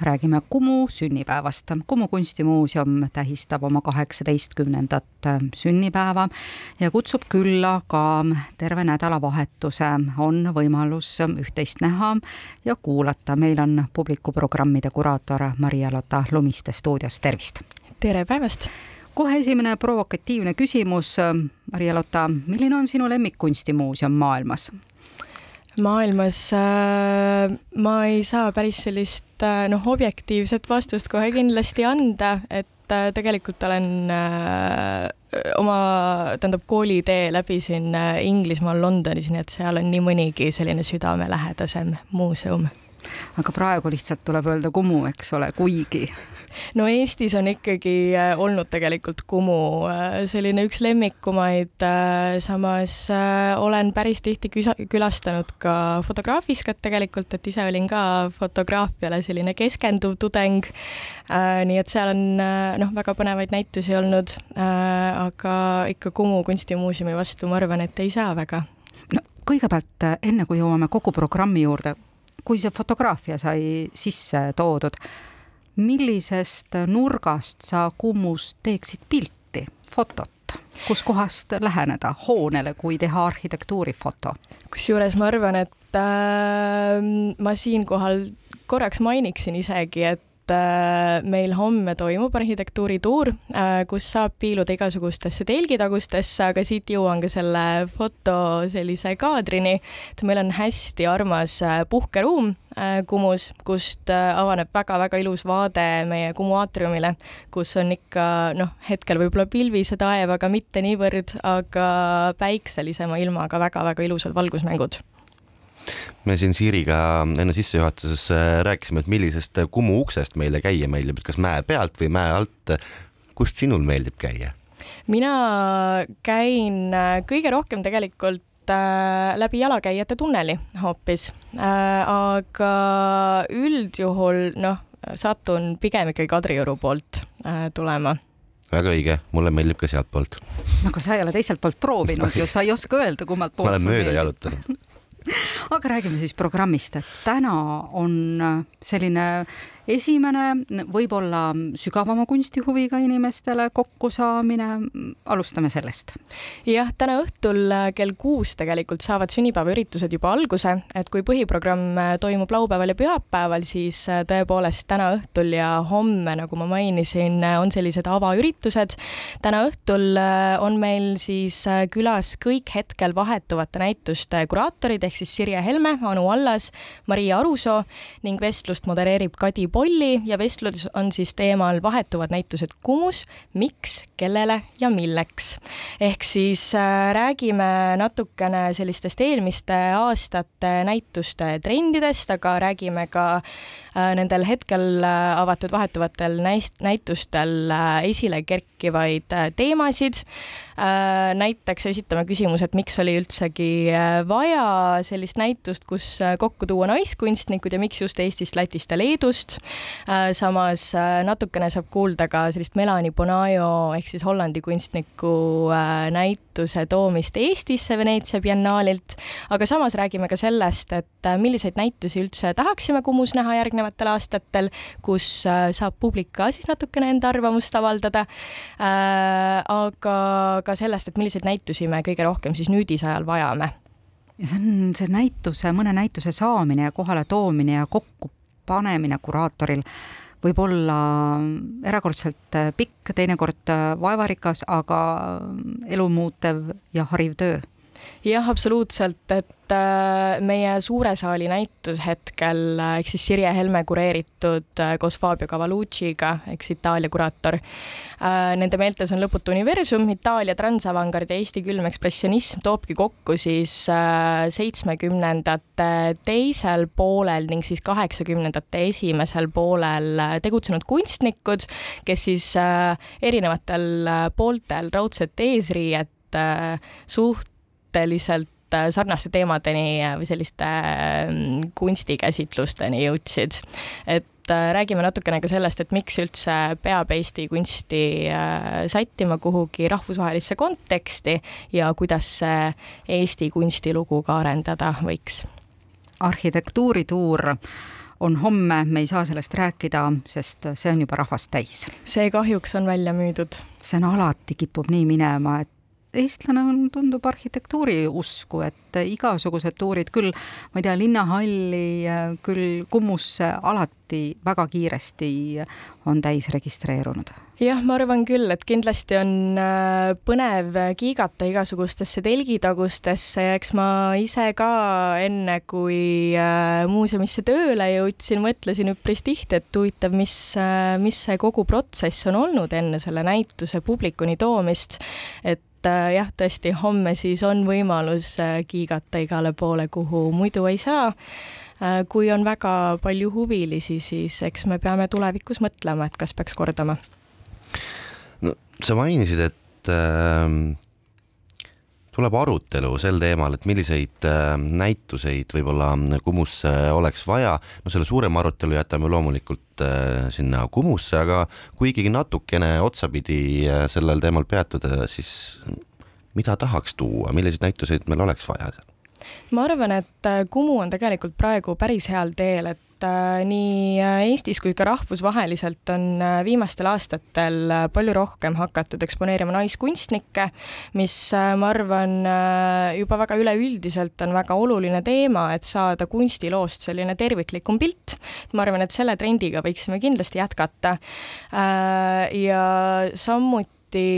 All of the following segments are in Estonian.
räägime Kumu sünnipäevast. Kumu kunstimuuseum tähistab oma kaheksateistkümnendat sünnipäeva ja kutsub külla ka terve nädalavahetuse. on võimalus üht-teist näha ja kuulata. meil on publikuprogrammide kuraator Maria-Lotta Lumiste stuudios, tervist! tere päevast! kohe esimene provokatiivne küsimus. Maria-Lotta, milline on sinu lemmikkunstimuuseum maailmas? Maailmas äh, ma ei saa päris sellist äh, noh, objektiivset vastust kohe kindlasti anda, et äh, tegelikult olen äh, oma, tähendab, koolitee läbisin äh, Inglismaal Londonis, nii et seal on nii mõnigi selline südamelähedasem muuseum. Aga praegu lihtsalt tuleb öelda Kumu, eks ole, kuigi no Eestis on ikkagi äh, olnud tegelikult Kumu äh, selline üks lemmikumaid, äh, samas olen päris tihti külastanud ka Fotograafiskat tegelikult, et ise olin ka fotograafiale selline keskenduv tudeng. nii et seal on noh, väga põnevaid näitusi olnud, aga ikka Kumu kunstimuuseumi vastu ma arvan, et ei saa väga. no kõigepealt, enne kui jõuame kogu programmi juurde, kui see fotograafia sai sisse toodud millisest nurgast sa Kummus teeksid pilti, fotot? kuskohast läheneda hoonele, kui teha arhitektuurifoto? kusjuures ma arvan, et äh, ma siinkohal korraks mainiksin isegi, et äh, meil homme toimub arhitektuurituur, äh, kus saab piiluda igasugustesse telgitagustesse, aga siit jõuan ka selle foto sellise kaadrini, et meil on hästi armas äh, puhkeruum Kumus, kust avaneb väga-väga ilus vaade meie Kumu aatriumile, kus on ikka noh, hetkel võib-olla pilvise taev, aga mitte niivõrd, aga päikselisema ilmaga väga-väga ilusad valgusmängud me siin Siiriga enne sissejuhatuses äh, rääkisime, et millisest Kumu uksest meile käia meeldib, et kas mäe pealt või mäe alt. kust sinul meeldib käia? mina käin äh, kõige rohkem tegelikult äh, läbi jalakäijate tunneli hoopis, aga üldjuhul noh, satun pigem ikkagi Kadrioru poolt tulema väga õige, mulle meeldib ka sealtpoolt. aga sa ei ole teiselt poolt proovinud ju, sa ei oska öelda, kummalt poolt ma olen mööda jalutanud aga räägime siis programmist, et täna on selline esimene võib-olla sügavama kunstihuviga inimestele kokkusaamine, alustame sellest. jah, täna õhtul äh, kell kuus tegelikult saavad sünnipäevaüritused juba alguse, et kui põhiprogramm äh, toimub laupäeval ja pühapäeval, siis äh, tõepoolest täna õhtul ja homme, nagu ma mainisin, on sellised avaüritused. täna õhtul on meil siis külas kõik hetkel vahetuvate näituste kuraatorid ehk siis Sirje Helme, Anu Allas, Maria Arusoo ning vestlust modereerib Kadi Polli ja vestlus on siis teemal vahetuvad näitused Kumus, miks, kellele ja milleks. ehk siis äh, räägime natukene sellistest eelmiste aastate näituste trendidest, aga räägime ka nendel hetkel äh, avatud vahetuvatel näitustel esile kerkivaid teemasid Äh, näiteks esitame küsimuse, et miks oli üldsegi äh, vaja sellist näitust, kus äh, kokku tuua naiskunstnikud ja miks just Eestist, Lätist ja Leedust. samas natukene saab kuulda ka sellist Melanie Bonajo ehk siis Hollandi kunstniku näituse toomist Eestisse Veneetsia biennaalilt, aga samas räägime ka sellest, et milliseid näitusi üldse tahaksime Kumus näha järgnevatel aastatel, kus saab publik ka siis natukene enda arvamust avaldada. aga ka sellest, et milliseid näitusi me kõige rohkem siis nüüdisajal vajame. ja see on see näituse, mõne näituse saamine ja kohale toomine ja kokkupanemine kuraatoril võib olla erakordselt pikk, teinekord vaevarikas, aga elumuutev ja hariv töö jah, absoluutselt, et äh, meie suure saali näitus hetkel äh, ehk siis Sirje Helme kureeritud äh, koos Fabio Cavalucci'ga, eks Itaalia kuraator. Nende meeltes on lõputu universum, Itaalia transavangard ja Eesti külm ekspressionism toobki kokku siis seitsmekümnendate teisel poolel ning siis kaheksakümnendate esimesel poolel tegutsenud kunstnikud, kes siis erinevatel pooltel raudset eesriiet suht suhteliselt äh, sarnaste teemadeni äh, või selliste mm, kunstikäsitlusteni jõudsid. et äh, räägime natukene ka sellest, et miks üldse peab Eesti kunsti sättima kuhugi rahvusvahelisse konteksti ja kuidas see Eesti kunstilugu ka arendada võiks. arhitektuurituur on homme, me ei saa sellest rääkida, sest see on juba rahvast täis. see kahjuks on välja müüdud. see on alati, kipub nii minema, et eestlane tundub arhitektuuri usku, et igasugused tuurid küll, ma ei tea, linnahalli, küll Kummusse alati väga kiiresti on täis registreerunud jah, ma arvan küll, et kindlasti on äh, põnev kiigata igasugustesse telgitagustesse ja eks ma ise ka enne, kui muuseumisse tööle jõudsin, mõtlesin üpris tihti, et huvitav, mis, mis see kogu protsess on olnud enne selle näituse publikuni toomist. et jah, tõesti, homme siis on võimalus kiigata igale poole, kuhu muidu ei saa. Kui on väga palju huvilisi, siis eks me peame tulevikus mõtlema, et kas peaks kordama. No sa mainisid, et äh, tuleb arutelu sel teemal, et milliseid äh, näituseid võib-olla Kumusse oleks vaja. no selle suurema arutelu jätame loomulikult äh, sinna Kumusse, aga kui ikkagi natukene otsapidi äh, sellel teemal peatuda, siis mida tahaks tuua, milliseid näituseid meil oleks vaja? ma arvan, et äh, Kumu on tegelikult praegu päris heal teel, et Äh, nii äh, Eestis kui ka rahvusvaheliselt on äh, viimastel aastatel palju rohkem hakatud eksponeerima naiskunstnikke, mis ma arvan, juba väga üleüldiselt on väga oluline teema, et saada kunstiloost selline terviklikum pilt. ma arvan, et selle trendiga võiksime kindlasti jätkata. ja samuti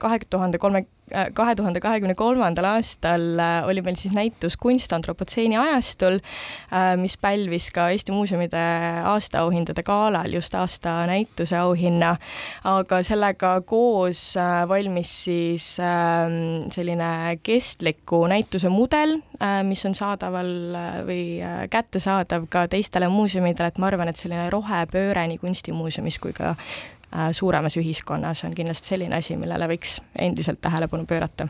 kahe tuhande kolme kahe tuhande kahekümne kolmandal aastal äh, oli meil siis näitus Kunst antropotseeni ajastul, äh, mis pälvis ka Eesti Muuseumide aastaauhindade galal just aasta näituse auhinna. aga sellega koos äh, valmis siis ähm, selline kestliku näituse mudel, mis on saadaval või kättesaadav ka teistele muuseumidele, et ma arvan, et selline rohepööre nii kunstimuuseumis kui ka Äh, suuremas ühiskonnas on kindlasti selline asi, millele võiks endiselt tähelepanu pöörata.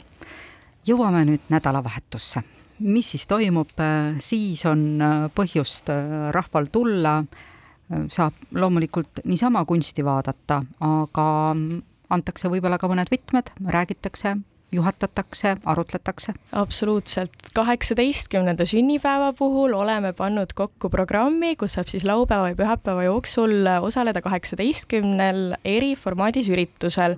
jõuame nüüd nädalavahetusse. mis siis toimub, äh, siis on äh, põhjust rahval tulla, saab loomulikult niisama kunsti vaadata, aga mm, antakse võib-olla ka mõned võtmed, räägitakse juhatatakse, arutletakse? absoluutselt, kaheksateistkümnenda sünnipäeva puhul oleme pannud kokku programmi, kus saab siis laupäeva ja pühapäeva jooksul osaleda kaheksateistkümnel eri formaadis üritusel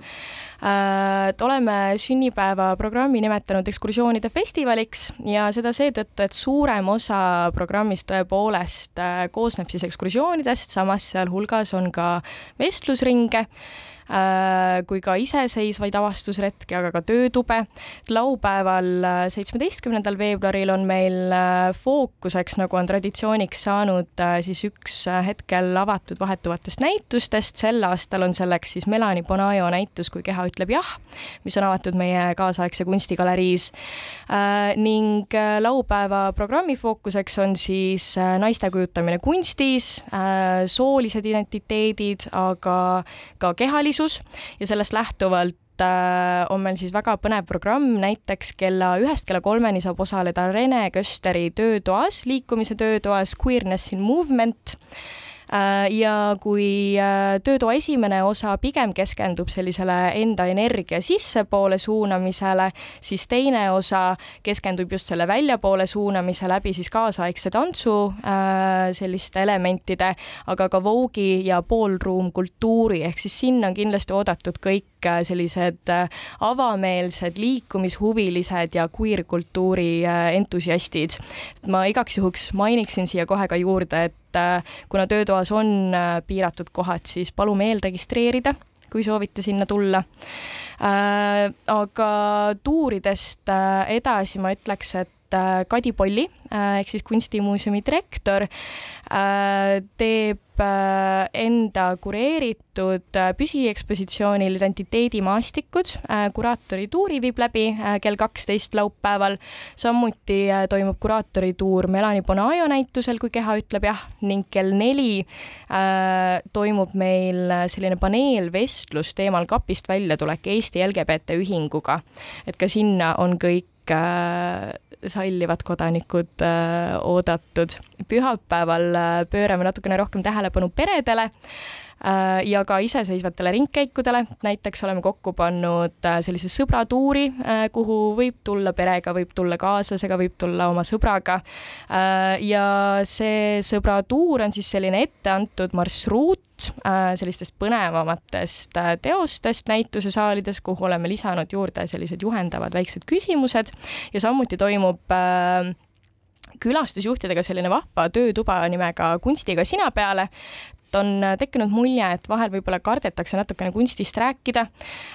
et oleme sünnipäeva programmi nimetanud ekskursioonide festivaliks ja seda seetõttu, et suurem osa programmist tõepoolest äh, koosneb siis ekskursioonidest, samas sealhulgas on ka vestlusringe Äh, kui ka iseseisvaid avastusretki, aga ka töötube. laupäeval, äh, seitsmeteistkümnendal veebruaril on meil äh, fookuseks, nagu on traditsiooniks saanud, siis üks hetkel avatud vahetuvatest näitustest. sel aastal on selleks siis Melani Bonajo näitus Kui keha ütleb jah, mis on avatud meie kaasaegse kunstigaleriis. ning laupäeva programmi fookuseks on siis naiste kujutamine kunstis, soolised identiteedid, aga ka kehalisus ja sellest lähtuvalt äh, on meil siis väga põnev programm, näiteks kella ühest kella kolmeni saab osaleda Rene Kösteri töötoas, liikumise töötoas Queerness in Movement Äh, ja kui äh, töötoa esimene osa pigem keskendub sellisele enda energia sissepoole suunamisele, siis teine osa keskendub just selle väljapoole suunamise läbi siis kaasaegse tantsu äh, selliste elementide, aga ka voogi ja poolruumkultuuri, ehk siis sinna on kindlasti oodatud kõik sellised avameelsed liikumishuvilised ja queer-kultuuri entusiastid. ma igaks juhuks mainiksin siia kohe ka juurde, et et äh, kuna töötoas on äh, piiratud kohad, siis palume eelregistreerida, kui soovite sinna tulla. Äh, aga tuuridest edasi ma ütleks, et Kadi Polli ehk siis Kunstimuuseumi direktor teeb Äh, enda kureeritud äh, püsiekspositsioonil Identiteedimaastikud. Äh, kuraatorituuri viib läbi kell kaksteist laupäeval. samuti toimub kuraatorituur Melani Bonajo näitusel Kui keha ütleb jah ning kell neli toimub meil selline paneelvestlus teemal kapist väljatulek Eesti LGBT ühinguga. et ka sinna on kõik sallivad kodanikud oodatud. pühapäeval pöörame natukene rohkem tähelepanu peredele Äh, ja ka iseseisvatele ringkäikudele, näiteks oleme kokku pannud äh, sellise sõbratuuri, äh, kuhu võib tulla perega, võib tulla kaaslasega, võib tulla oma sõbraga. ja see sõbratuur on siis selline etteantud marsruut sellistest põnevamatest teostest näitusesaalides, kuhu oleme lisanud juurde sellised juhendavad väiksed küsimused ja samuti toimub külastusjuhtidega selline vahva töötuba nimega Kunstiga sina peale on tekkinud mulje, et vahel võib-olla kardetakse natukene kunstist rääkida.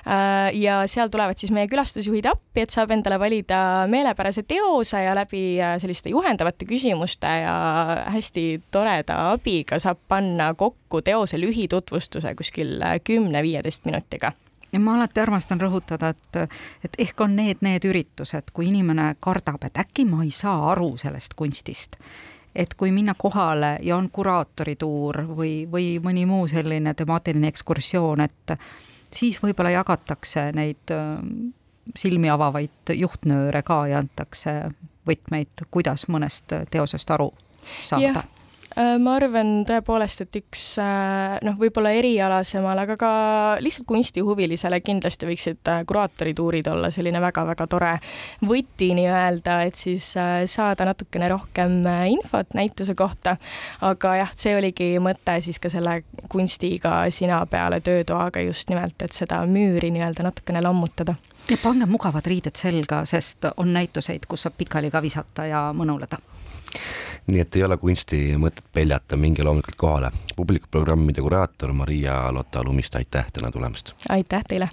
Äh, ja seal tulevad siis meie külastusjuhid appi, et saab endale valida meelepärase teose ja läbi äh, selliste juhendavate küsimuste ja hästi toreda abiga saab panna kokku teose lühitutvustuse kuskil kümne-viieteist minutiga ja ma alati armastan rõhutada, et, et ehk on need, need üritused, kui inimene kardab, et äkki ma ei saa aru sellest kunstist. Et kui minna kohale ja on kuraatorituur või, või mõni muu selline temaatiline ekskursioon, et siis võib-olla jagatakse neid äh, silmi avavaid juhtnööre ka ja antakse võtmeid, kuidas mõnest teosest aru saada ma arvan tõepoolest, et üks äh, noh, võib-olla erialasemal, aga ka lihtsalt kunstihuvilisele kindlasti võiksid äh, kuraatorituurid olla selline väga-väga tore võti nii-öelda, et siis saada natukene rohkem infot näituse kohta. aga jah, see oligi mõte siis ka selle kunstiga sina peale töötoaga just nimelt, et seda müüri nii-öelda natukene lammutada ja pange mugavad riided selga, sest on näituseid, kus saab pikali ka visata ja mõnuleda nii et ei ole kunsti mõtet peljata, minge loomulikult kohale. publikuprogrammide kuraator Maria Lotta Lumiste, aitäh täna tulemast! aitäh teile!